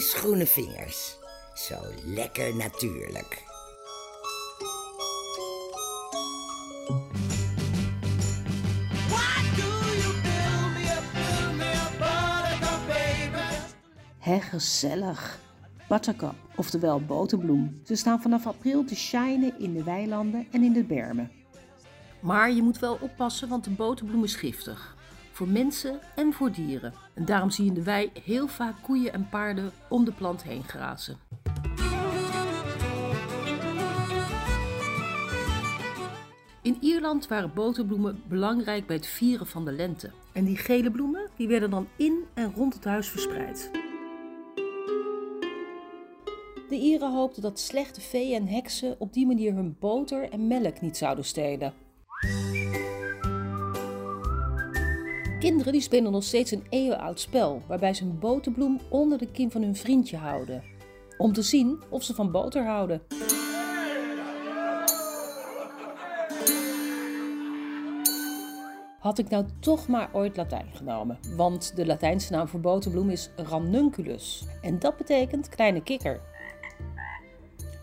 ijsgroene vingers. Zo lekker natuurlijk. Hé, gezellig. Buttercup, oftewel boterbloem. Ze staan vanaf april te shinen in de weilanden en in de bermen. Maar je moet wel oppassen, want de boterbloem is giftig. Voor mensen en voor dieren. En daarom zie je in de wei heel vaak koeien en paarden om de plant heen grazen. In Ierland waren boterbloemen belangrijk bij het vieren van de lente. En die gele bloemen die werden dan in en rond het huis verspreid. De Ieren hoopten dat slechte feeën en heksen op die manier hun boter en melk niet zouden stelen. Kinderen die spelen nog steeds een eeuwenoud spel waarbij ze een boterbloem onder de kin van hun vriendje houden. Om te zien of ze van boter houden. Had ik nou toch maar ooit Latijn genomen, want de Latijnse naam voor boterbloem is ranunculus. En dat betekent kleine kikker.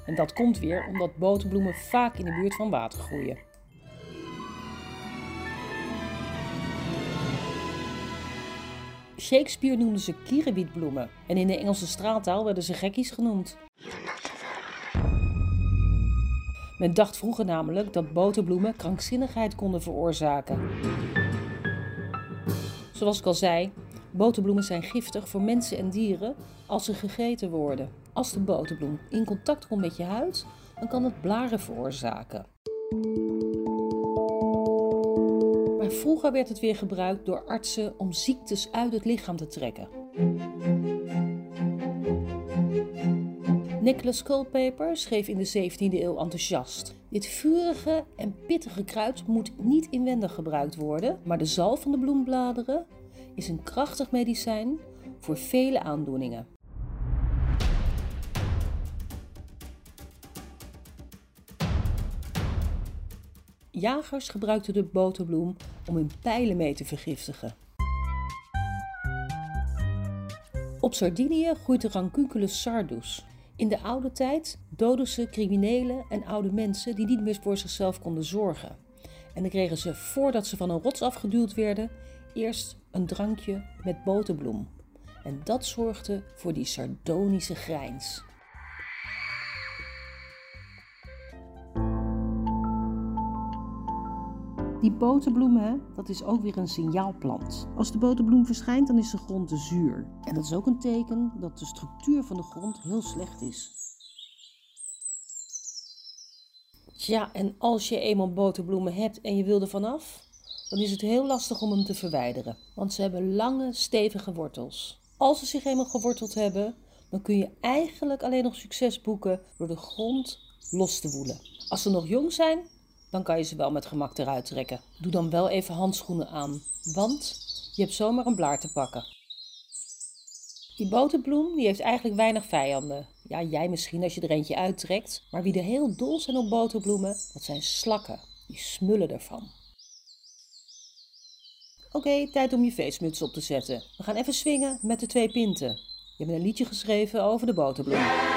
En dat komt weer omdat boterbloemen vaak in de buurt van water groeien. Shakespeare noemde ze kierenwietbloemen en in de Engelse straattaal werden ze gekkies genoemd. Men dacht vroeger namelijk dat boterbloemen krankzinnigheid konden veroorzaken. Zoals ik al zei, boterbloemen zijn giftig voor mensen en dieren als ze gegeten worden. Als de boterbloem in contact komt met je huid, dan kan het blaren veroorzaken. Vroeger werd het weer gebruikt door artsen om ziektes uit het lichaam te trekken. Nicholas Culpeper schreef in de 17e eeuw enthousiast. Dit vurige en pittige kruid moet niet inwendig gebruikt worden, maar de zalf van de bloembladeren is een krachtig medicijn voor vele aandoeningen. Jagers gebruikten de boterbloem om hun pijlen mee te vergiftigen. Op Sardinië groeit de Ranunculus sardus. In de oude tijd doden ze criminelen en oude mensen die niet meer voor zichzelf konden zorgen. En dan kregen ze, voordat ze van een rots afgeduwd werden, eerst een drankje met boterbloem. En dat zorgde voor die sardonische grijns. Die boterbloem, dat is ook weer een signaalplant. Als de boterbloem verschijnt, dan is de grond te zuur. En dat is ook een teken dat de structuur van de grond heel slecht is. Tja, en als je eenmaal boterbloemen hebt en je wil er vanaf, dan is het heel lastig om hem te verwijderen. Want ze hebben lange, stevige wortels. Als ze zich eenmaal geworteld hebben, dan kun je eigenlijk alleen nog succes boeken door de grond los te woelen. Als ze nog jong zijn, dan kan je ze wel met gemak eruit trekken. Doe dan wel even handschoenen aan, want je hebt zomaar een blaar te pakken. Die boterbloem die heeft eigenlijk weinig vijanden. Ja, jij misschien als je er eentje uittrekt. Maar wie er heel dol zijn op boterbloemen, dat zijn slakken. Die smullen ervan. Oké, tijd om je feestmuts op te zetten. We gaan even swingen met de twee pinten. Je hebt een liedje geschreven over de boterbloem.